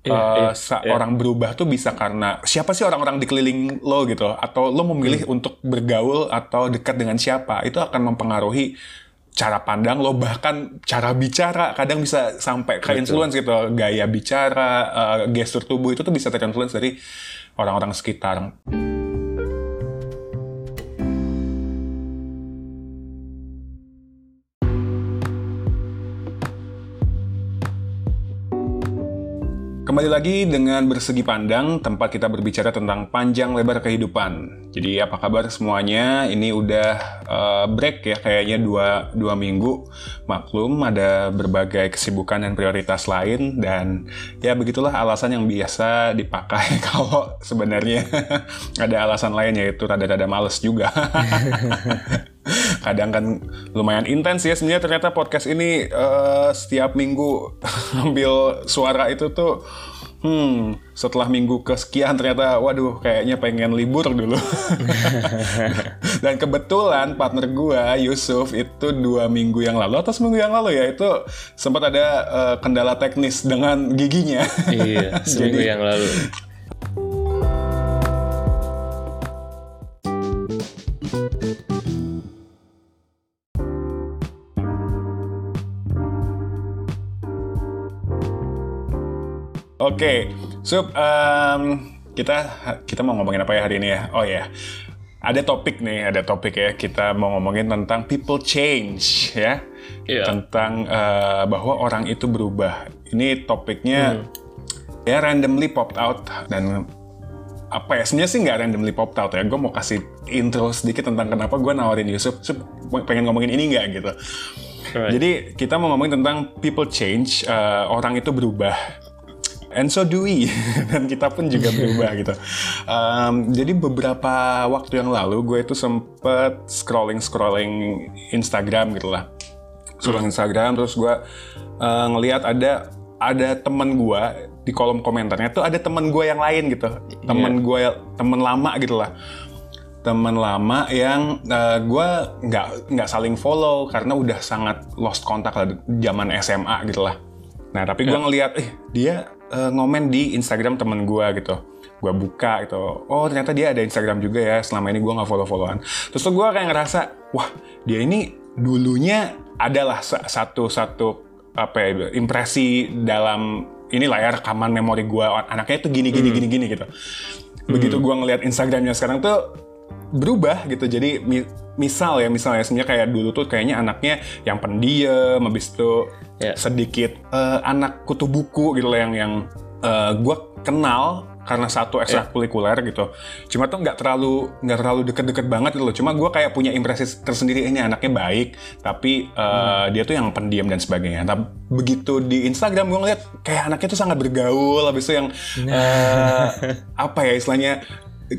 Iya, uh, iya, sa- iya. orang berubah tuh bisa karena siapa sih orang-orang di keliling lo gitu? Atau lo memilih Hmm. untuk bergaul atau dekat dengan siapa? Itu akan mempengaruhi cara pandang lo bahkan cara bicara. Kadang bisa sampai ke influence gitu gaya bicara uh, gestur tubuh itu tuh bisa terinfluence dari orang-orang sekitar Kembali lagi dengan Bersegi Pandang, tempat kita berbicara tentang panjang lebar kehidupan. Jadi apa kabar semuanya? Ini udah eh, break ya, kayaknya dua, dua minggu. Maklum ada berbagai kesibukan dan prioritas lain. Dan ya begitulah alasan yang biasa dipakai kalau sebenarnya ada alasan lain yaitu rada-rada males juga. kadang kan lumayan intens ya sebenarnya ternyata podcast ini eh, setiap minggu ambil suara itu tuh hmm setelah minggu kesekian ternyata waduh kayaknya pengen libur dulu dan kebetulan partner gua Yusuf itu dua minggu yang lalu atau seminggu yang lalu ya itu sempat ada eh, kendala teknis dengan giginya Iya, seminggu Jadi- yang lalu. Oke, Sup, em, kita kita mau ngomongin apa ya hari ini ya? Oh ya, ada topik nih, ada topik ya. Kita mau ngomongin tentang people change ya, Iya. tentang eh, bahwa orang itu berubah. Ini topiknya ya randomly popped out dan apa ya sebenarnya sih nggak randomly popped out ya gue mau kasih intro sedikit tentang kenapa gue nawarin Yusuf Sup, pengen ngomongin ini nggak gitu Alright. jadi kita mau ngomongin tentang people change, eh, orang itu berubah. And so do we, dan kita pun juga berubah gitu. Em, jadi beberapa waktu yang lalu gue itu sempet scrolling scrolling Instagram gitu lah, scrolling Instagram terus gue eh, ngelihat ada ada teman gue di kolom komentarnya tuh ada teman gue yang lain gitu, teman gue teman lama gitu lah. Teman lama yang gue nggak nggak saling follow karena udah sangat lost kontak lah zaman SMA gitu lah. Nah tapi gue ngeliat, eh dia eh, ngomen di Instagram temen gue gitu. Gue buka gitu, oh ternyata dia ada Instagram juga ya. Selama ini gue nggak follow followan. Terus tuh gue kayak ngerasa, wah dia ini dulunya adalah sa- satu satu apa ya impresi dalam ini layar rekaman memori gue anaknya itu gini gini gini gini gitu. Begitu gue ngeliat Instagramnya sekarang tuh berubah gitu jadi mi- misal ya misalnya sebenarnya kayak dulu tuh kayaknya anaknya yang pendiam habis itu Ya. sedikit. Eh, anak kutu buku gitu loh yang yang gue kenal karena satu ekstrakurikuler gitu. Cuma tuh nggak terlalu nggak terlalu deket-deket banget gitu loh. Cuma gue kayak punya impresi tersendiri ini anaknya baik tapi eh, dia tuh yang pendiam dan sebagainya. Nah begitu di Instagram gue ngeliat kayak anaknya tuh sangat bergaul habis itu yang eh, apa ya istilahnya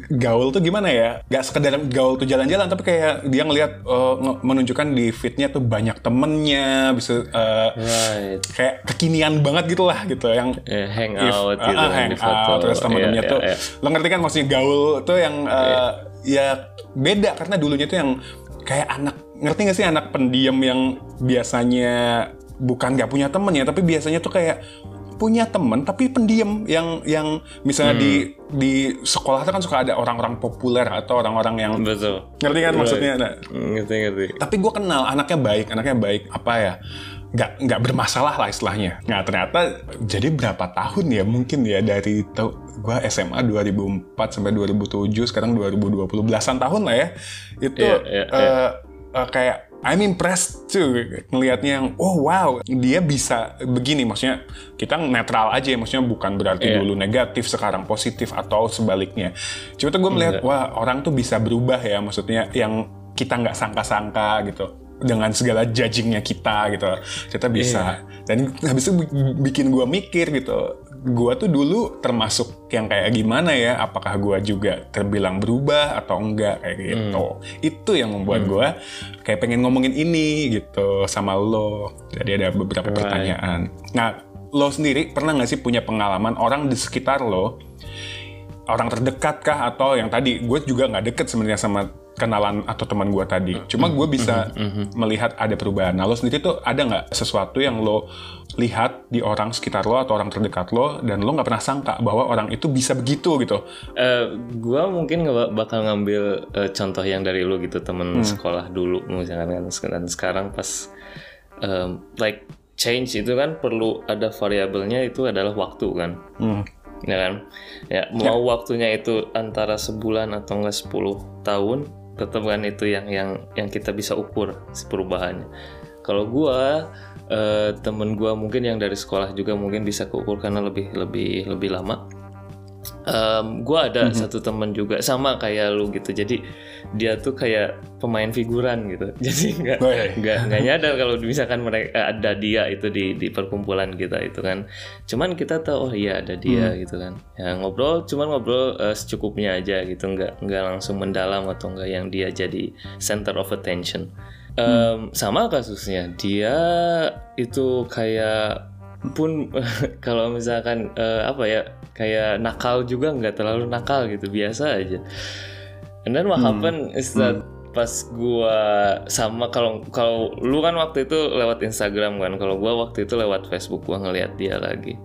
gaul tuh gimana ya? Gak sekedar gaul tuh jalan-jalan, tapi kayak dia ngelihat nge- menunjukkan di feednya tuh banyak temennya, bisa eh, Right. kayak kekinian banget gitu lah gitu. Yang Eh, hang if- out ah, gitu ah, kan hang out, terus temen-temennya Iya, tuh. iya, lo ngerti kan maksudnya gaul tuh yang eh, ya beda karena dulunya tuh yang kayak anak ngerti gak sih anak pendiam yang biasanya bukan gak punya temen ya tapi biasanya tuh kayak punya temen tapi pendiam yang yang misalnya di Hmm. di sekolah tuh kan suka ada orang-orang populer atau orang-orang yang. Betul. ngerti kan maksudnya nah, Ngerti ngerti. tapi gue kenal anaknya baik anaknya baik apa ya nggak nggak bermasalah lah istilahnya nah ternyata jadi berapa tahun ya mungkin ya dari gue SMA 2004 sampai 2007 sekarang 2020 belasan tahun lah ya itu Iya, iya, eh, eh, kayak I'm impressed tuh ngelihatnya yang oh wow dia bisa begini. Maksudnya kita netral aja ya. Maksudnya bukan berarti Iya. dulu negatif sekarang positif atau sebaliknya. Cuma tuh gue melihat wah orang tuh bisa berubah ya. Maksudnya yang kita nggak sangka-sangka gitu. Dengan segala judgingnya kita gitu. Kita bisa. Dan habis itu bi- bikin gue mikir gitu gue tuh dulu termasuk yang kayak gimana ya? Apakah gue juga terbilang berubah atau enggak? Kayak gitu. Itu yang membuat gue kayak pengen ngomongin ini gitu sama lo. Jadi ada beberapa Right. pertanyaan. Nah lo sendiri pernah nggak sih punya pengalaman orang di sekitar lo? Orang terdekat kah? Atau yang tadi gue juga nggak deket sebenarnya sama kenalan atau teman gue tadi. Cuma gue bisa melihat ada perubahan. Nah lo sendiri tuh ada nggak sesuatu yang lo lihat di orang sekitar lo atau orang terdekat lo dan lo nggak pernah sangka bahwa orang itu bisa begitu gitu? Uh, gue mungkin nggak bakal ngambil uh, contoh yang dari lo gitu temen sekolah dulu misalkan kan dan sekarang pas um, like change itu kan perlu ada variabelnya itu adalah waktu kan. Hmm. Ya kan? Ya, mau waktunya itu antara sebulan atau enggak 10 tahun, tetap kan itu yang yang yang kita bisa ukur si perubahannya. Kalau gua eh, temen gua mungkin yang dari sekolah juga mungkin bisa keukur karena lebih lebih lebih lama. Um, gue ada Mhm. satu temen juga sama kayak lu gitu. Jadi dia tuh kayak pemain figuran gitu. Jadi nggak Oh, iya. nggak nggak nyadar kalau misalkan mereka eh, ada dia itu di di perkumpulan kita itu kan. Cuman kita tahu oh iya ada dia Hmm. gitu kan. Ya ngobrol cuman ngobrol eh, secukupnya aja gitu. Nggak nggak langsung mendalam atau nggak yang dia jadi center of attention. Em, sama kasusnya. Dia itu kayak pun kalau misalkan eh, apa ya kayak nakal juga nggak terlalu nakal gitu biasa aja. And then what Hmm. happen is that pas gua sama kalau kalau lu kan waktu itu lewat Instagram kan kalau gua waktu itu lewat Facebook gua ngeliat dia lagi.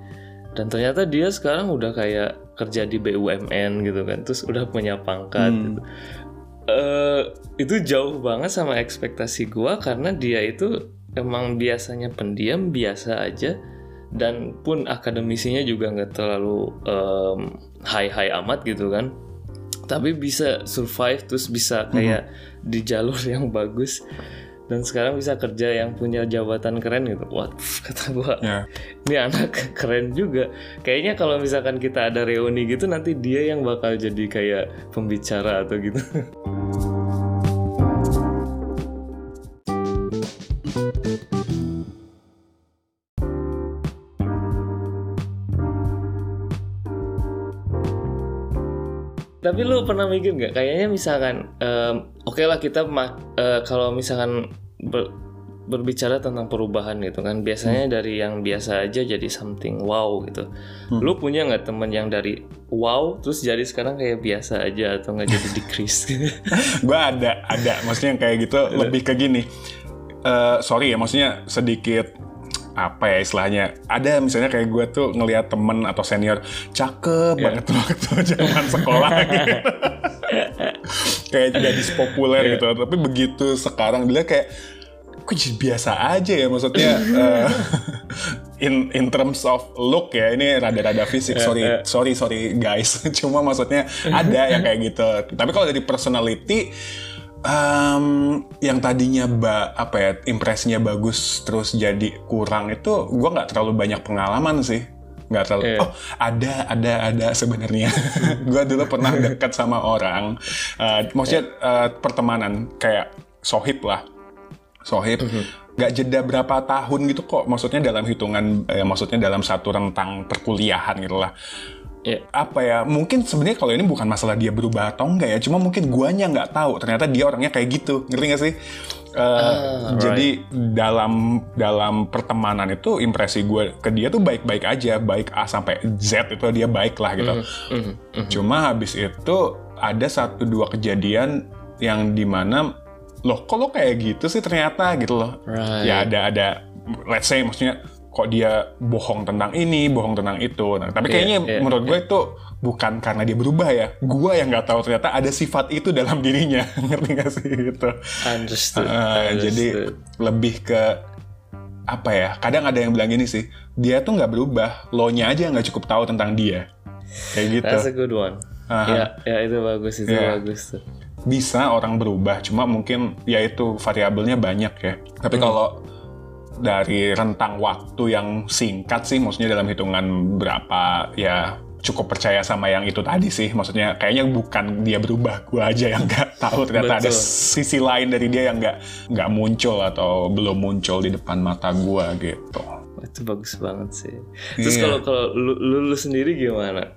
Dan ternyata dia sekarang udah kayak kerja di BUMN gitu kan terus udah punya pangkat Hmm. gitu. Eh itu jauh banget sama ekspektasi gua karena dia itu emang biasanya pendiam biasa aja dan pun akademisinya juga nggak terlalu em, high-high amat gitu kan. Tapi bisa survive terus bisa kayak di jalur yang bagus. Dan sekarang bisa kerja yang punya jabatan keren gitu. What? Kata gua. Ya. ini anak keren juga. Kayaknya kalau misalkan kita ada reuni gitu nanti dia yang bakal jadi kayak pembicara atau gitu tapi lu pernah mikir nggak? Kayaknya misalkan em, oke lah kita eh, kalau misalkan ber- berbicara tentang perubahan gitu kan biasanya dari yang biasa aja jadi something wow gitu. Lu punya nggak temen yang dari wow terus jadi sekarang kayak biasa aja atau nggak jadi decrease? Gue ada ada. Maksudnya yang kayak gitu lebih ke gini. Eh, sorry ya maksudnya sedikit apa ya istilahnya? Ada misalnya kayak gue tuh ngelihat temen atau senior cakep banget tuh waktu zaman sekolah gitu. kayak jadi populer gitu. Tapi begitu sekarang dia kayak kok jadi biasa aja ya? Maksudnya eh, in in terms of look ya ini rada-rada fisik. Sorry sorry sorry guys. Cuma maksudnya ada yang kayak gitu. Tapi kalau dari personality em, yang tadinya ba, apa ya impresinya bagus terus jadi kurang itu gue nggak terlalu banyak pengalaman sih. Nggak terlalu Iya. oh ada ada ada sebenarnya. Gue dulu pernah dekat sama orang eh, maksudnya eh, pertemanan kayak sohib lah. Sohib nggak jeda berapa tahun gitu kok maksudnya dalam hitungan eh, maksudnya dalam satu rentang perkuliahan gitu lah ya apa ya mungkin sebenarnya kalau ini bukan masalah dia berubah atau enggak ya cuma mungkin guanya nggak tahu. Ternyata dia orangnya kayak gitu ngerti nggak sih? Eh, Ah, jadi dalam dalam pertemanan itu impresi gue ke dia tuh baik-baik aja baik A sampai Z itu dia baik lah gitu. Mhm, mhm. cuma habis itu ada satu dua kejadian yang di mana loh kok lo kayak gitu sih ternyata gitu loh. Right. ya ada ada let's say maksudnya kok dia bohong tentang ini bohong tentang itu nah, tapi Iya, kayaknya iya, menurut gue itu bukan karena dia berubah ya gue yang nggak tahu ternyata ada sifat itu dalam dirinya ngerti gak sih gitu understood, Uh, jadi understood. lebih ke apa ya kadang ada yang bilang gini sih dia tuh nggak berubah lo nya aja nggak cukup tahu tentang dia kayak gitu That's a good one. Aha. Ya, ya itu bagus, itu Iya. bagus tuh. bisa orang berubah cuma mungkin ya itu variabelnya banyak ya tapi kalau dari rentang waktu yang singkat sih maksudnya dalam hitungan berapa ya cukup percaya sama yang itu tadi sih maksudnya kayaknya bukan dia berubah gua aja yang nggak tahu ternyata ada Betul. sisi lain dari dia yang nggak nggak muncul atau belum muncul di depan mata gua gitu Itu bagus banget sih. Terus Iya. kalau kalau lu, lu, lu sendiri gimana?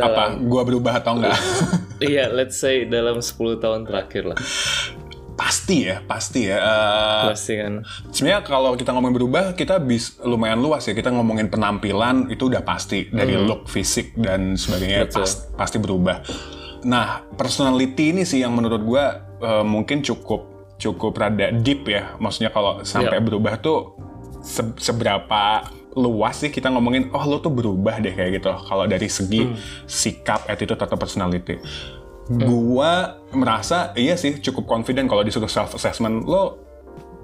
apa Dalam, gua berubah atau enggak Iya, let's say dalam 10 tahun terakhir lah. pasti ya pasti ya Eh, Pasti kan. Sebenarnya kalau kita ngomongin berubah, kita bis lumayan luas ya. Kita ngomongin penampilan itu udah pasti dari look, fisik dan sebagainya Betul. pas- pasti berubah. Nah, personality ini sih yang menurut gua uh, mungkin cukup cukup rada deep ya. Maksudnya kalau sampai Iya. berubah tuh se- seberapa luas sih kita ngomongin oh lo tuh berubah deh kayak gitu. Kalau dari segi Hmm. sikap, attitude atau personality. Gua merasa iya sih cukup confident kalau disuruh self assessment lo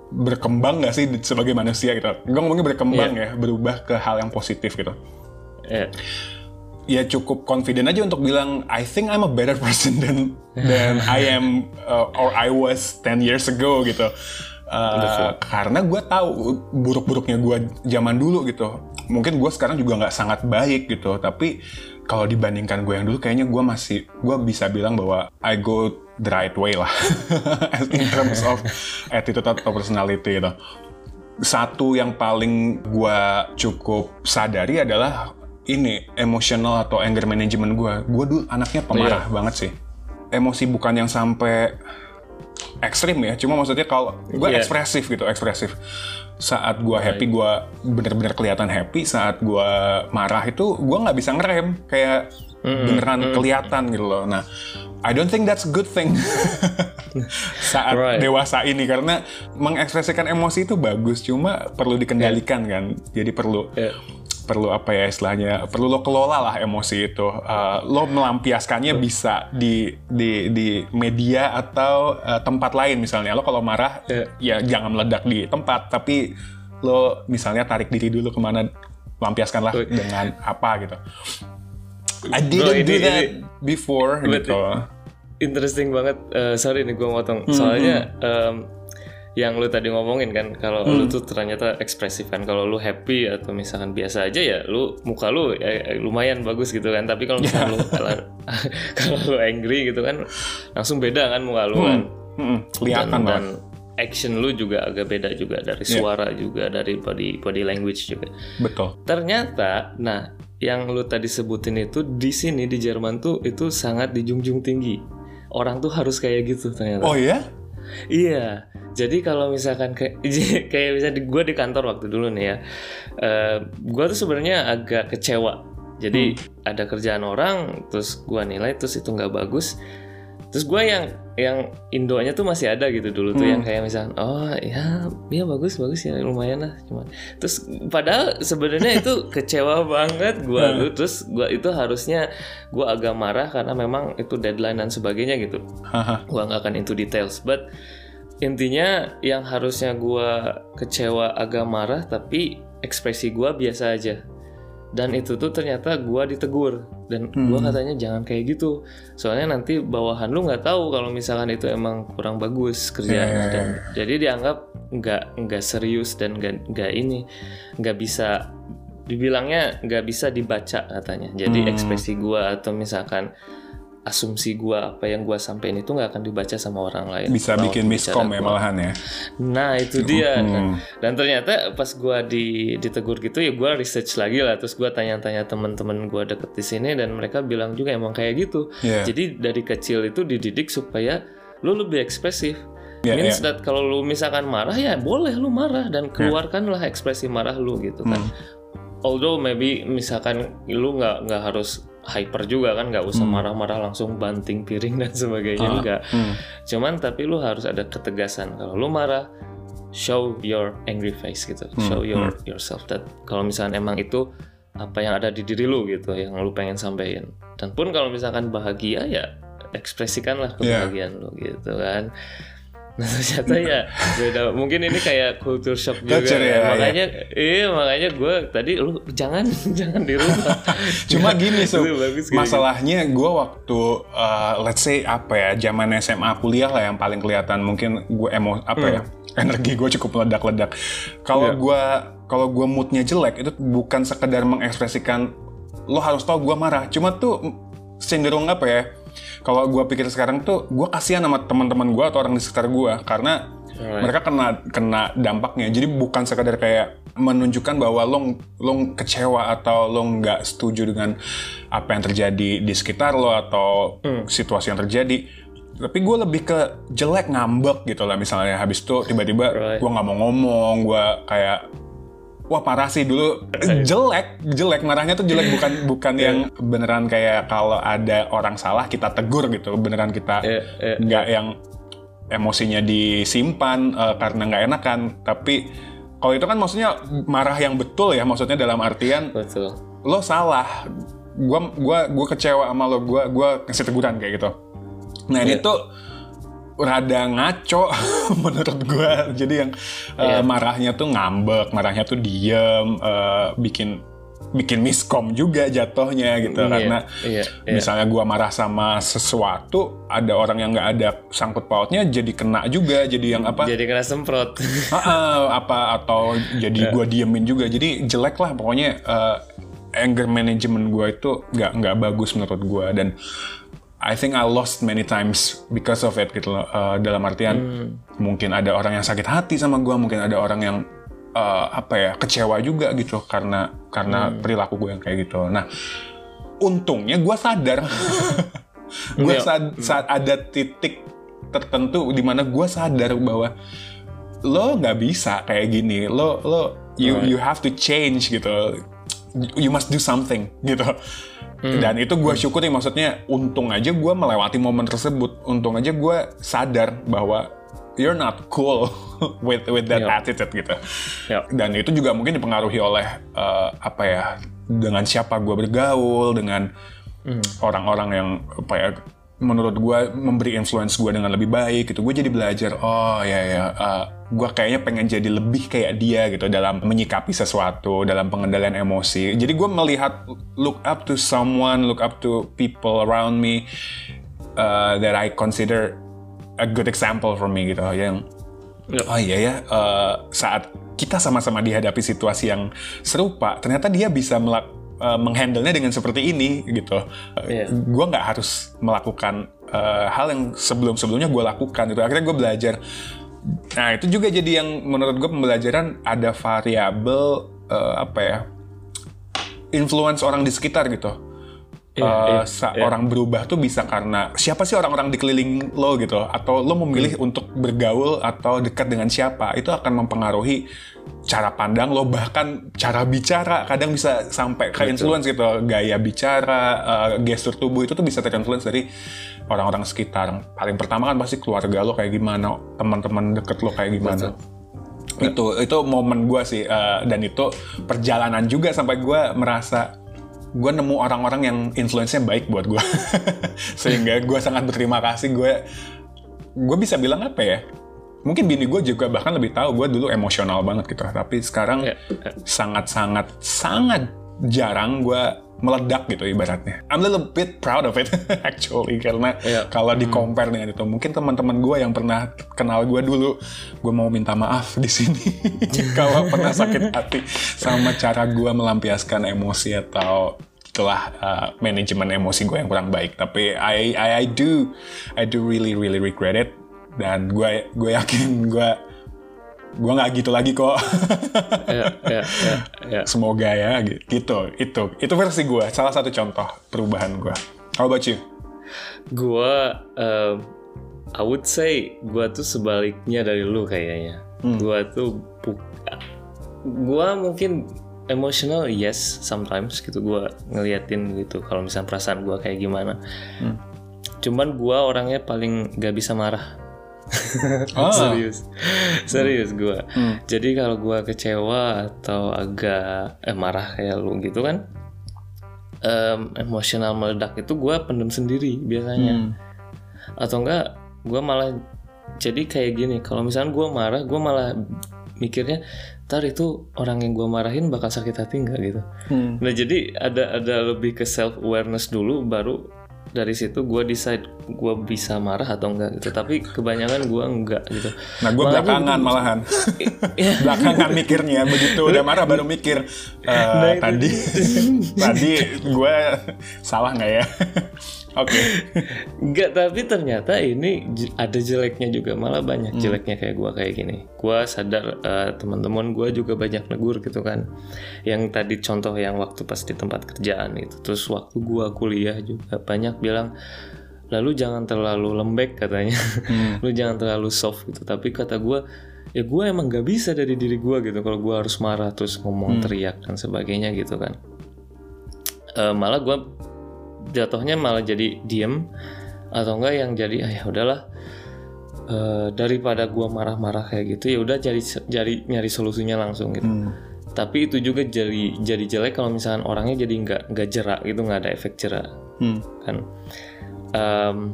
berkembang gak sih sebagai manusia gitu. Gue ngomongnya berkembang Iya. ya, berubah ke hal yang positif gitu Ya. ya cukup confident aja untuk bilang I think I'm a better person than than I am uh, or I was 10 years ago gitu. Uh, karena gue tahu buruk-buruknya gue zaman dulu gitu. Mungkin gue sekarang juga nggak sangat baik gitu, tapi kalau dibandingkan gue yang dulu, kayaknya gue masih gue bisa bilang bahwa I go the right way lah, in terms of attitude atau personality gitu satu yang paling gua cukup sadari adalah ini emotional atau anger management gua. Gua dulu anaknya pemarah banget sih. Emosi bukan yang sampai ekstrim ya, cuma maksudnya kalau gua Iya. ekspresif gitu, ekspresif. Saat gua happy, gua bener-bener kelihatan happy. Saat gua marah itu, gua nggak bisa ngerem, kayak beneran kelihatan gitu loh. Nah, I don't think that's a good thing saat Right. dewasa ini karena mengekspresikan emosi itu bagus, cuma perlu dikendalikan kan. Jadi perlu Ya. Perlu apa ya istilahnya perlu lo kelola lah emosi itu Uh, lo melampiaskannya bisa di di di media atau uh, tempat lain misalnya lo kalau marah Ya. ya jangan meledak di tempat tapi lo misalnya tarik diri dulu ke mana lampiaskanlah Wih. dengan apa gitu I Bro, didn't do ini- that ini- before gitu Interesting banget. Eh, sorry nih gue motong. Soalnya em, yang lu tadi ngomongin kan, kalau lu tuh ternyata ekspresif kan. Kalau lu happy atau misalkan biasa aja ya, lu muka lu ya, ya, lumayan bagus gitu kan. Tapi kalau misalkan lu kalau kalau lu angry gitu kan, langsung beda kan muka lu kan. Mm-mm, Dan, kelihatan dan banget action lu juga agak beda juga dari suara juga dari body body language juga. betul Ternyata, nah yang lu tadi sebutin itu di sini di Jerman tuh itu sangat dijunjung tinggi. Orang tuh harus kayak gitu ternyata. oh ya Iya. Jadi kalau misalkan kayak kayak misalnya di gue di kantor waktu dulu nih ya, eh gue tuh sebenarnya agak kecewa. Jadi ada kerjaan orang, terus gue nilai, terus itu nggak bagus. Terus gue yang yang Indonya tuh masih ada gitu dulu tuh yang kayak misalnya oh ya ya bagus bagus ya lumayan lah cuma terus padahal sebenarnya itu kecewa banget gue tuh. Terus gue itu harusnya gue agak marah karena memang itu deadline dan sebagainya gitu. Gua nggak akan into details. But intinya yang harusnya gua kecewa agak marah tapi ekspresi gua biasa aja. Dan itu tuh ternyata gua ditegur. Dan gua katanya jangan kayak gitu. Soalnya nanti bawahan lu nggak tahu kalau misalkan itu emang kurang bagus kerjaannya Yeah. dan jadi dianggap nggak nggak serius dan nggak nggak ini nggak bisa dibilangnya nggak bisa dibaca katanya. Jadi Hmm. ekspresi gua atau misalkan asumsi gua apa yang gua sampein itu nggak akan dibaca sama orang lain bisa Bahwa bikin miskom ya malahan ya Nah itu dia Hmm. kan. Dan ternyata pas gua di ditegur gitu ya gua research lagi lah. Terus gua tanya-tanya teman-teman gua deket di sini dan mereka bilang juga emang kayak gitu. Iya. Jadi dari kecil itu dididik supaya lu lebih ekspresif. Iya, Means that kalau lu misalkan marah ya boleh lu marah dan keluarkanlah ekspresi marah lu gitu kan. Hmm. Although maybe misalkan lu nggak nggak harus hyper juga kan nggak usah marah-marah langsung banting piring dan sebagainya Hmm. Ah, enggak. hmm. Cuman tapi lu harus ada ketegasan. Kalau lu marah, show your angry face gitu. Hmm, Show your yourself that kalau misalkan emang itu apa yang ada di diri lu gitu yang lu pengen sampaikan. Dan pun kalau misalkan bahagia ya ekspresikanlah Iya. kebahagiaan lu gitu kan. Ternyata ya beda. Mungkin ini kayak culture shock juga. Culture, ya, makanya iya makanya gue tadi lu jangan jangan dirubah. Cuma gini so bagus masalahnya gue waktu uh, let's say apa ya zaman SMA kuliah lah yang paling kelihatan mungkin gue emo apa ya energi gue cukup meledak-ledak. Kalau Iya. gue kalau gue moodnya jelek itu bukan sekedar mengekspresikan lo harus tahu gue marah. Cuma tuh cenderung apa ya? Kalau gue pikir sekarang tuh gue kasihan sama teman-teman gue atau orang di sekitar gue karena Right. mereka kena kena dampaknya. Jadi bukan sekadar kayak menunjukkan bahwa lo lo kecewa atau lo nggak setuju dengan apa yang terjadi di sekitar lo atau situasi yang terjadi. Tapi gue lebih ke jelek ngambek gitu lah misalnya. Habis itu tiba-tiba Right. gue nggak mau ngomong, gue kayak Wah parah sih. Dulu jelek. Jelek. Marahnya tuh jelek. Bukan bukan yang beneran kayak kalau ada orang salah kita tegur gitu. Beneran kita Iya, iya, nggak yang emosinya disimpan uh, karena nggak enakan. Tapi kalau itu kan maksudnya marah yang betul ya. Maksudnya dalam artian betul. lo salah. Gua gua gua kecewa sama lo. Gua gua kasih teguran kayak gitu. Nah ini Iya. tuh rada ngaco menurut gua. Jadi yang uh, Iya. marahnya tuh ngambek marahnya tuh diem uh, bikin bikin miskom juga jatuhnya gitu. Iya, karena iya, iya. misalnya gua marah sama sesuatu ada orang yang nggak ada sangkut pautnya jadi kena juga jadi yang apa? Jadi kena semprot. Apa atau jadi gua diemin juga. Jadi jelek lah pokoknya eh, anger management gua itu nggak nggak bagus menurut gua. Dan I think I lost many times because of it gitu loh Eh, dalam artian Hmm. mungkin ada orang yang sakit hati sama gua mungkin ada orang yang eh, apa ya kecewa juga gitu karena karena Hmm. perilaku gue yang kayak gitu nah untungnya gua sadar gue Iya. saat, saat ada titik tertentu di mana gue sadar bahwa lo nggak bisa kayak gini lo lo you Right. you have to change gitu you must do something gitu Hmm. dan itu gue syukuri maksudnya untung aja gue melewati momen tersebut untung aja gue sadar bahwa you're not cool with with that Iya. attitude gitu ya dan itu juga mungkin dipengaruhi oleh eh, apa ya dengan siapa gue bergaul dengan orang-orang yang apa ya menurut gue memberi influence gue dengan lebih baik gitu. Gue jadi belajar oh ya ya gue kayaknya pengen jadi lebih kayak dia gitu dalam menyikapi sesuatu dalam pengendalian emosi. Jadi gue melihat look up to someone look up to people around me uh, that I consider a good example for me gitu. Yang Yep. Oh iya ya, eh, saat kita sama-sama dihadapi situasi yang serupa, ternyata dia bisa melak eh, menghandle-nya dengan seperti ini gitu. Iya. Gue nggak harus melakukan eh, hal yang sebelum-sebelumnya gue lakukan gitu. Akhirnya gue belajar. Nah itu juga jadi yang menurut gue pembelajaran ada variabel eh, apa ya, influence orang di sekitar gitu. Eh, iya, sa- iya. orang berubah tuh bisa karena siapa sih orang-orang di keliling lo gitu? Atau lo memilih Hmm. untuk bergaul atau dekat dengan siapa? Itu akan mempengaruhi cara pandang lo bahkan cara bicara. Kadang bisa sampai ke influence gitu gaya bicara eh, gestur tubuh itu tuh bisa terinfluence dari orang-orang sekitar. Paling pertama kan pasti keluarga lo kayak gimana teman-teman deket lo kayak gimana. Itu itu momen gue sih eh, dan itu perjalanan juga sampai gue merasa gue nemu orang-orang yang influence-nya baik buat gue sehingga gue sangat berterima kasih gue gue bisa bilang apa ya mungkin bini gue juga bahkan lebih tahu gue dulu emosional banget gitu tapi sekarang Ya, ya. sangat-sangat sangat jarang gue meledak gitu ibaratnya. I'm a little bit proud of it actually karena Iya. kalau di compare dengan itu mungkin teman-teman gue yang pernah kenal gue dulu gue mau minta maaf di sini. Kalau pernah sakit hati sama cara gue melampiaskan emosi atau itulah uh, manajemen emosi gue yang kurang baik. Tapi I, I I do I do really really regret it. Dan gue gue yakin gue gue nggak gitu lagi kok ya, ya, ya, ya. semoga ya gitu itu itu versi gue salah satu contoh perubahan gue how about you Gua, um, I would say, gua tuh sebaliknya dari lu kayaknya. Hmm. Gua tuh, gua mungkin emotional, yes, sometimes gitu. Gua ngeliatin gitu. Kalau misalnya perasaan gua kayak gimana. Hmm. Cuman gua orangnya paling gak bisa marah. Ah. serius, serius gua. Hmm. Jadi kalau gua kecewa atau agak eh, marah kayak lu gitu kan, em, emosional meledak itu gua pendem sendiri biasanya Hmm. atau enggak gue malah jadi kayak gini kalau misalnya gue marah gue malah mikirnya ntar itu orang yang gue marahin bakal sakit hati nggak gitu Hmm. nah jadi ada ada lebih ke self awareness dulu baru dari situ gue decide gue bisa marah atau enggak gitu tapi kebanyakan gue enggak gitu Nah, gue belakangan gua- malahan. Iya. belakangan mikirnya begitu udah marah baru mikir Nah, itu tadi tadi gue salah nggak ya? Oke. Enggak, tapi ternyata ini ada jeleknya juga, malah banyak jeleknya kayak gua kayak gini. Gua sadar eh, teman-teman gua juga banyak negur gitu kan. Yang tadi contoh yang waktu pas di tempat kerjaan itu, terus waktu gua kuliah juga banyak bilang lalu jangan terlalu lembek katanya. Lu jangan terlalu soft gitu. Tapi kata gua ya gua emang gak bisa dari diri gua gitu kalau gua harus marah terus ngomong teriak dan sebagainya gitu kan. Eh, malah gua jatuhnya malah jadi diem atau enggak yang jadi ah ya udahlah eh, daripada gua marah-marah kayak gitu ya udah cari cari nyari solusinya langsung gitu Hmm. tapi itu juga jadi jadi jelek kalau misalkan orangnya jadi nggak nggak jerak gitu nggak ada efek jerak Hmm. kan Em,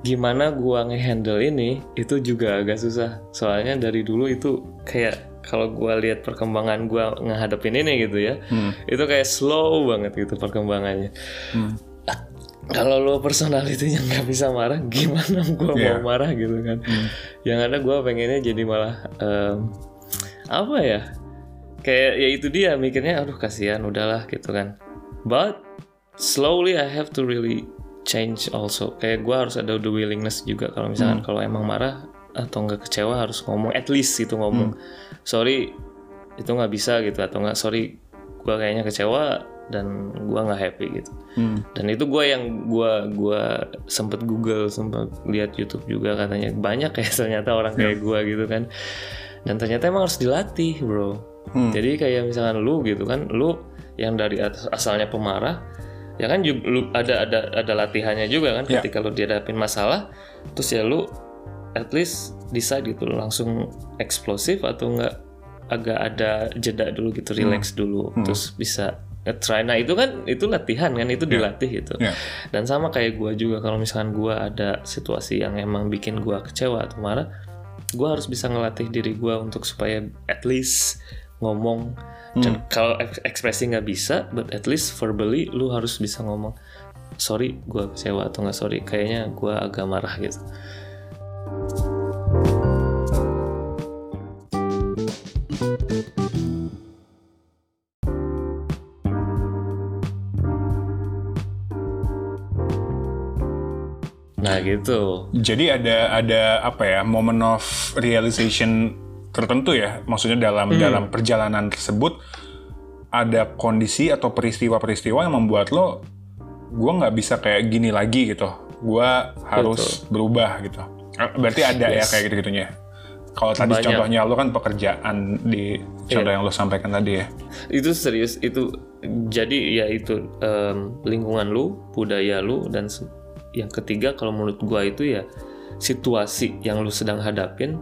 gimana gua ngehandle ini itu juga agak susah soalnya dari dulu itu kayak kalau gua lihat perkembangan gua ngehadapin ini gitu ya Hmm. itu kayak slow banget gitu perkembangannya Hmm. kalau lo personalitinya nggak bisa marah gimana gua Iya. mau marah gitu kan Hmm. yang ada gua pengennya jadi malah em, apa ya kayak ya itu dia mikirnya aduh kasihan udahlah gitu kan but slowly I have to really change also kayak gua harus ada the willingness juga kalau misalkan kalau emang marah atau nggak kecewa harus ngomong at least itu ngomong sorry itu nggak bisa gitu atau nggak sorry gua kayaknya kecewa dan gua nggak happy gitu Hmm. dan itu gue yang gua gua sempet Google sempet lihat YouTube juga katanya banyak kayak ternyata orang kayak gua gitu kan dan ternyata emang harus dilatih bro Hmm. jadi kayak misalkan lu gitu kan lu yang dari atas- asalnya pemarah ya kan lu ada ada ada latihannya juga kan Ya. ketika lu dihadapin masalah terus ya lu at least decide gitu langsung eksplosif atau enggak agak ada jeda dulu gitu relax dulu terus bisa try nah itu kan itu latihan kan itu dilatih gitu. Ya. dan sama kayak gua juga kalau misalkan gua ada situasi yang emang bikin gua kecewa atau marah gua harus bisa ngelatih diri gua untuk supaya at least ngomong. Dan kalau ek- ekspresi nggak bisa but at least verbally lu harus bisa ngomong sorry gua kecewa atau nggak sorry kayaknya gua agak marah gitu nah gitu. Jadi ada ada apa ya moment of realization tertentu ya, maksudnya dalam dalam perjalanan tersebut ada kondisi atau peristiwa-peristiwa yang membuat lo, gue nggak bisa kayak gini lagi gitu, gue harus berubah gitu. Eh, Berarti ada ya Yes. kayak gitu-gitunya. Kalau tadi Banyak. contohnya lo kan pekerjaan di contoh yang lo sampaikan tadi ya. itu serius itu jadi ya itu em, lingkungan lu budaya lu dan yang ketiga kalau menurut gua itu ya situasi yang lu sedang hadapin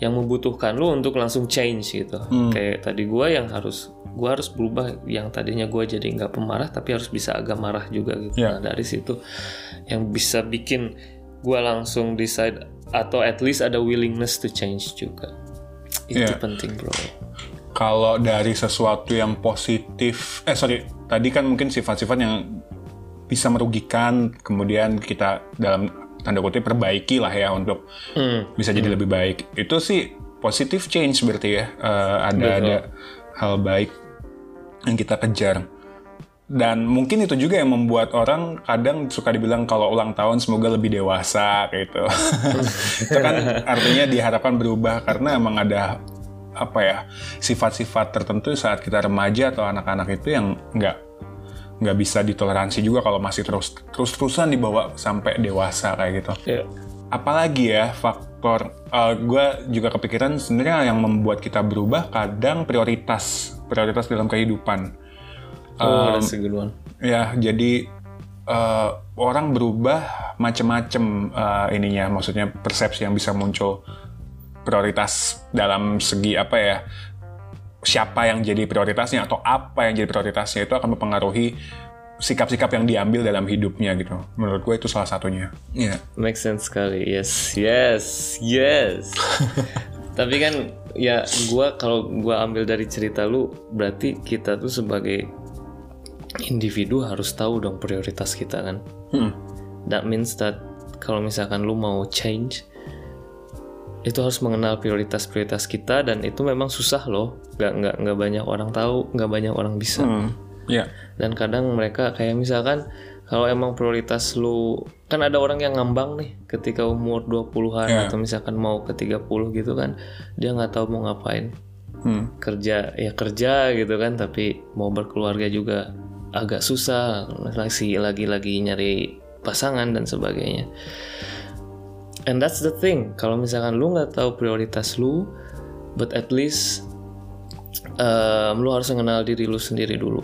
yang membutuhkan lu untuk langsung change gitu kayak tadi gua yang harus gua harus berubah yang tadinya gua jadi nggak pemarah tapi harus bisa agak marah juga gitu Ya. nah dari situ yang bisa bikin gua langsung decide atau at least ada willingness to change juga itu Ya. penting bro kalau dari sesuatu yang positif, eh sorry, tadi kan mungkin sifat-sifat yang bisa merugikan, kemudian kita dalam tanda kutip perbaiki lah ya untuk Hmm. bisa jadi lebih baik. Itu sih positive change berarti ya, Eh, ada ada hal baik yang kita kejar. Dan mungkin itu juga yang membuat orang kadang suka dibilang kalau ulang tahun semoga lebih dewasa kayak gitu. itu kan artinya diharapkan berubah karena emang ada apa ya sifat-sifat tertentu saat kita remaja atau anak-anak itu yang nggak nggak bisa ditoleransi juga kalau masih terus terus terusan dibawa sampai dewasa kayak gitu. Ya. Apalagi ya faktor gue juga kepikiran sebenarnya yang membuat kita berubah kadang prioritas prioritas dalam kehidupan. Oh, that's a good one. Ya, jadi eh, orang berubah macam-macam eh, ininya, maksudnya persepsi yang bisa muncul prioritas dalam segi apa ya siapa yang jadi prioritasnya atau apa yang jadi prioritasnya itu akan mempengaruhi sikap-sikap yang diambil dalam hidupnya gitu. Menurut gue itu salah satunya. Iya. Make sense sekali. Yes, yes, yes. Tapi kan ya gua kalau gua ambil dari cerita lu berarti kita tuh sebagai individu harus tahu dong prioritas kita kan. Hmm. That means that kalau misalkan lu mau change itu harus mengenal prioritas-prioritas kita dan itu memang susah loh. Nggak nggak nggak banyak orang tahu, nggak banyak orang bisa Hmm. Iya. dan kadang mereka kayak misalkan kalau emang prioritas lu kan ada orang yang ngambang nih ketika umur 20-an Iya. atau misalkan mau ke 30 gitu kan dia nggak tahu mau ngapain Hmm. kerja ya kerja gitu kan tapi mau berkeluarga juga agak susah lagi lagi lagi nyari pasangan dan sebagainya. And that's the thing. Kalau misalkan lu nggak tahu prioritas lu but at least um, lu harus mengenal diri lu sendiri dulu.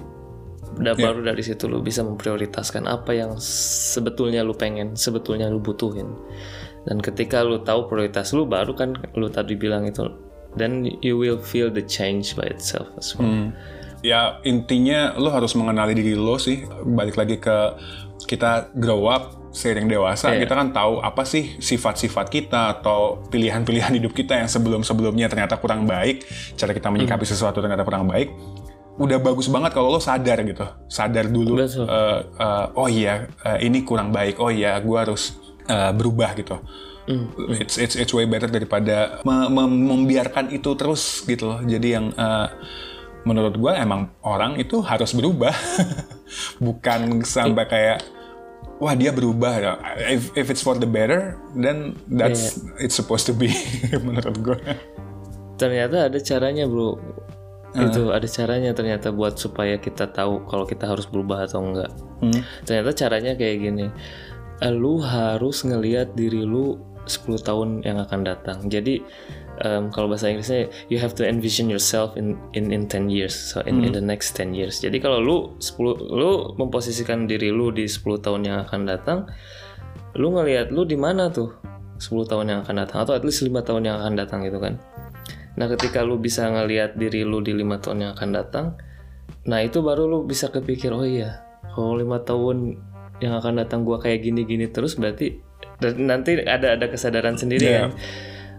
Dan Ya. baru dari situ lu bisa memprioritaskan apa yang sebetulnya lu pengen sebetulnya lu butuhin. Dan ketika lu tahu prioritas lu baru kan lu tadi bilang itu then you will feel the change by itself as well. Hmm. Ya intinya lo harus mengenali diri lo sih. Balik lagi ke kita grow up seiring dewasa, Iya. kita kan tahu apa sih sifat-sifat kita atau pilihan-pilihan hidup kita yang sebelum-sebelumnya ternyata kurang baik, cara kita menyikapi Hmm. sesuatu ternyata kurang baik. Udah bagus banget kalau lo sadar gitu, sadar dulu. Betul. eh, eh, oh iya, eh, ini kurang baik. Oh iya, gue harus eh, berubah gitu. Hmm. It's it's it's way better daripada me- me- membiarkan itu terus gitu loh. Jadi yang eh, menurut gue emang orang itu harus berubah, bukan sampai kayak wah dia berubah. If if it's for the better, then that's it's supposed to be menurut gue. ternyata ada caranya bro itu ada caranya ternyata buat supaya kita tahu kalau kita harus berubah atau enggak Hmm. ternyata caranya kayak gini lu harus ngelihat diri lu 10 tahun yang akan datang. Jadi em, kalau bahasa Inggrisnya you have to envision yourself in in in 10 years. So in, in the next 10 years. Jadi kalau lu 10 lu memposisikan diri lu di 10 tahun yang akan datang lu ngelihat lu di mana tuh 10 tahun yang akan datang? Atau at least 5 tahun yang akan datang gitu kan? Nah, ketika lu bisa ngelihat diri lu di lima tahun yang akan datang, nah itu baru lu bisa kepikir, oh iya, kalau lima tahun yang akan datang gua kayak gini-gini terus berarti dan nanti ada ada kesadaran sendiri Iya. kan.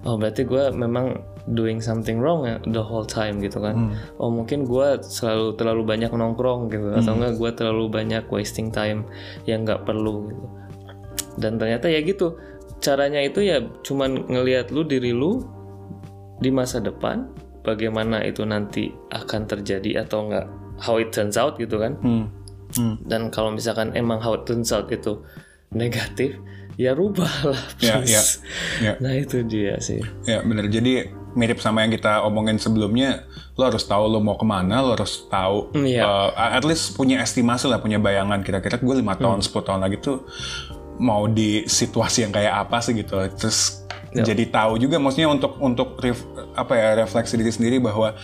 Oh, berarti gua memang doing something wrong ya the whole time gitu kan. Oh, mungkin gua selalu terlalu banyak nongkrong gitu atau enggak gua terlalu banyak wasting time yang nggak perlu gitu. Dan ternyata ya gitu. Caranya itu ya cuman ngelihat lu diri lu di masa depan bagaimana itu nanti akan terjadi atau enggak how it turns out gitu kan Hmm. Hmm. dan kalau misalkan emang how it turns out itu negatif ya rubahlah Ya, please. ya, ya. nah itu dia sih Ya bener, jadi mirip sama yang kita omongin sebelumnya, lo harus tahu lo mau ke mana, lo harus tahu, Iya. uh, at least punya estimasi lah, punya bayangan kira-kira gue lima tahun, 10 tahun lagi tuh mau di situasi yang kayak apa sih gitu, terus Ya. jadi tahu juga, maksudnya untuk untuk ref- apa ya refleksi diri sendiri bahwa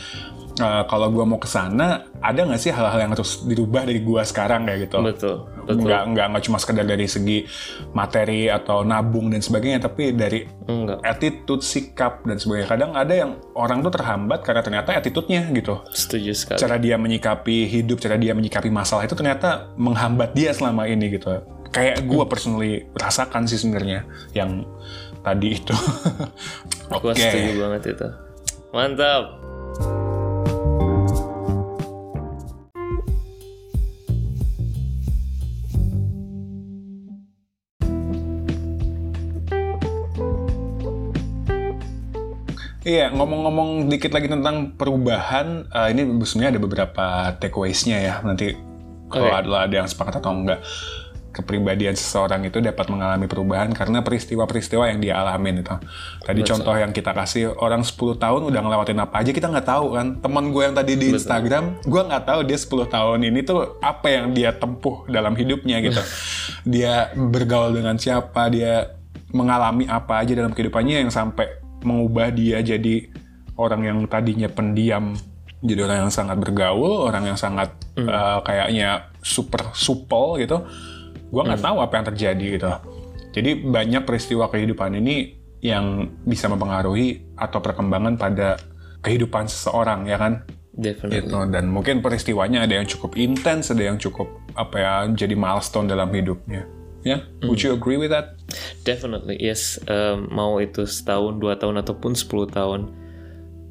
uh, kalau gue mau ke sana, ada nggak sih hal-hal yang harus dirubah dari gue sekarang kayak gitu? betul betul Nggak, nggak, nggak cuma sekedar dari segi materi atau nabung dan sebagainya, tapi dari enggak attitude, sikap dan sebagainya. Kadang ada yang orang tuh terhambat karena ternyata attitude-nya gitu. setuju sekali Cara dia menyikapi hidup, cara dia menyikapi masalah itu ternyata menghambat dia selama ini gitu. Kayak gue personally rasakan sih sebenarnya yang tadi itu. Oke. setuju banget itu mantap Iya, ngomong-ngomong dikit lagi tentang perubahan, eh, ini sebenarnya ada beberapa takeaways-nya ya. Nanti kalau Oke. ada, ada yang sepakat atau enggak, kepribadian seseorang itu dapat mengalami perubahan karena peristiwa-peristiwa yang dia alamin itu. Tadi contoh yang kita kasih, orang 10 tahun udah ngelewatin apa aja, kita nggak tahu kan. Teman gue yang tadi di Instagram, gue nggak tahu dia 10 tahun ini tuh apa yang dia tempuh dalam hidupnya gitu. dia bergaul dengan siapa, dia mengalami apa aja dalam kehidupannya yang sampai mengubah dia jadi orang yang tadinya pendiam jadi orang yang sangat bergaul, orang yang sangat eh, kayaknya super supel gitu. Gua nggak tahu apa yang terjadi gitu. Jadi banyak peristiwa kehidupan ini yang bisa mempengaruhi atau perkembangan pada kehidupan seseorang ya kan? Definitely. Gitu. Dan mungkin peristiwanya ada yang cukup intens ada yang cukup apa ya jadi milestone dalam hidupnya. Ya? Would you agree with that Definitely, yes. Um, mau itu setahun, dua tahun, ataupun 10 tahun.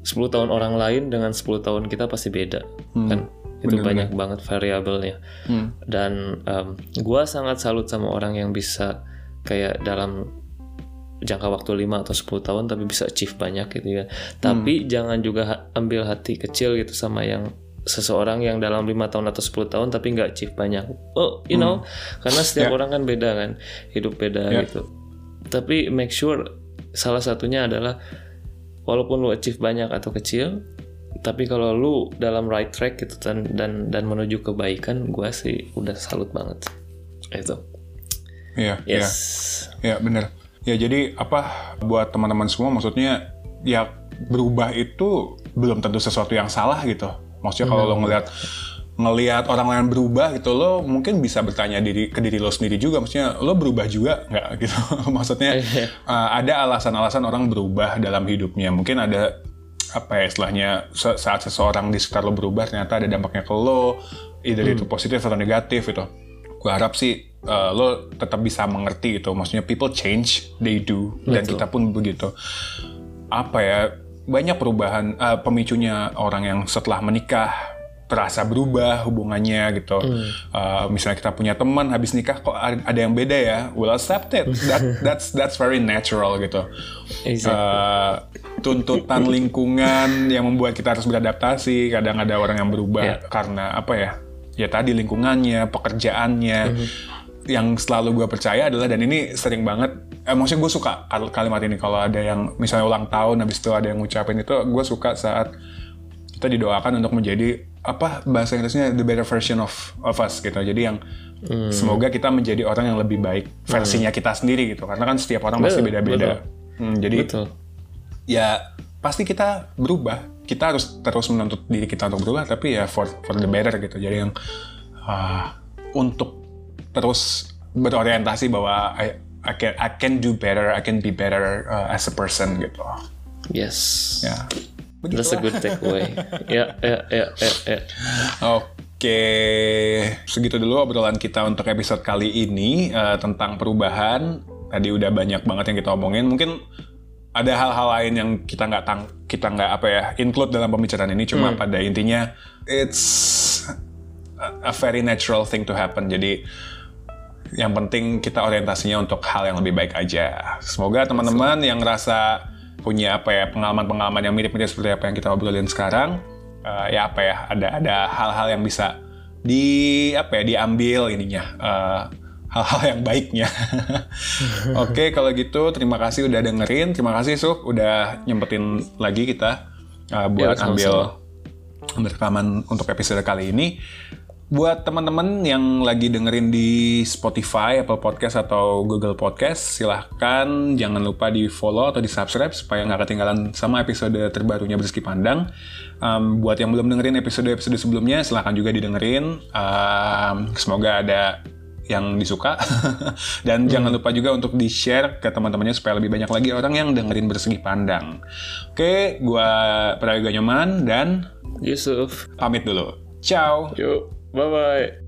10 tahun orang lain dengan 10 tahun kita pasti beda. kan? Itu banyak banget variabelnya. Dan um, gua sangat salut sama orang yang bisa kayak dalam jangka waktu 5 atau 10 tahun tapi bisa achieve banyak gitu ya. Tapi jangan juga ha- ambil hati kecil gitu sama yang seseorang yang dalam lima tahun atau 10 tahun tapi nggak achieve banyak. Oh, you know, karena setiap orang kan beda kan, hidup beda gitu. Tapi make sure salah satunya adalah walaupun lu achieve banyak atau kecil, tapi kalau lu dalam right track gitu dan dan dan menuju kebaikan, gua sih udah salut banget. Itu. Iya, iya. Yes. Ya bener. Ya jadi apa buat teman-teman semua maksudnya ya berubah itu belum tentu sesuatu yang salah gitu. Maksudnya kalau lo ngeliat ngelihat orang lain berubah gitu lo mungkin bisa bertanya diri ke diri lo sendiri juga. Maksudnya lo berubah juga nggak gitu? Maksudnya uh, ada alasan-alasan orang berubah dalam hidupnya. Mungkin ada apa ya istilahnya saat seseorang di sekitar lo berubah ternyata ada dampaknya ke lo either hmm. itu positif atau negatif gitu. Gue harap sih uh, lo tetap bisa mengerti itu maksudnya people change they do. Betul. dan kita pun begitu. Apa ya banyak perubahan uh, pemicunya orang yang setelah menikah terasa berubah hubungannya gitu. Hmm. Uh, misalnya kita punya teman habis nikah kok ada yang beda ya, well accept it. That, that's that's very natural gitu. Exactly. Uh, tuntutan lingkungan yang membuat kita harus beradaptasi. Kadang ada orang yang berubah yeah. karena apa ya? Ya tadi lingkungannya, pekerjaannya. Hmm. Yang selalu gue percaya adalah dan ini sering banget. Eh, maksudnya gue suka kalimat ini kalau ada yang misalnya ulang tahun habis itu ada yang ngucapin itu, gue suka saat kita didoakan untuk menjadi apa bahasa Inggrisnya the better version of of us gitu. Jadi yang hmm. semoga kita menjadi orang yang lebih baik versinya hmm. kita sendiri gitu. Karena kan setiap orang pasti beda-beda. Hmm, jadi betul. ya pasti kita berubah. Kita harus terus menuntut diri kita untuk berubah, tapi ya for for the better gitu. Jadi yang uh, untuk terus berorientasi bahwa I, I can I can do better, I can be better uh, as a person gitu. Yes. Ya. Begitu That's a good takeaway. ya, ya, ya, ya, ya. Oke, segitu dulu obrolan kita untuk episode kali ini uh, tentang perubahan. Tadi udah banyak banget yang kita omongin. Mungkin ada hal-hal lain yang kita nggak tang kita nggak apa ya include dalam pembicaraan ini. Cuma hmm. pada intinya it's a very natural thing to happen. Jadi yang penting kita orientasinya untuk hal yang lebih baik aja. Semoga teman-teman yang ngerasa punya apa ya pengalaman-pengalaman yang mirip-mirip seperti apa yang kita obrolin sekarang uh, ya apa ya ada ada hal-hal yang bisa di apa ya diambil ininya uh, hal-hal yang baiknya. Oke, okay, kalau gitu terima kasih udah dengerin, terima kasih Suk udah nyempetin lagi kita uh, buat ya, ambil ambil rekaman untuk episode kali ini buat teman-teman yang lagi dengerin di Spotify, Apple Podcast atau Google Podcast, silahkan jangan lupa di follow atau di subscribe supaya nggak ketinggalan sama episode terbarunya Berski Pandang. Um, buat yang belum dengerin episode-episode sebelumnya, silahkan juga didengerin. Um, semoga ada yang disuka dan hmm. jangan lupa juga untuk di share ke teman-temannya supaya lebih banyak lagi orang yang dengerin bersegi pandang. Oke, gua Prayoga Nyoman dan Yusuf pamit dulu. Ciao. Yuk. Bye bye.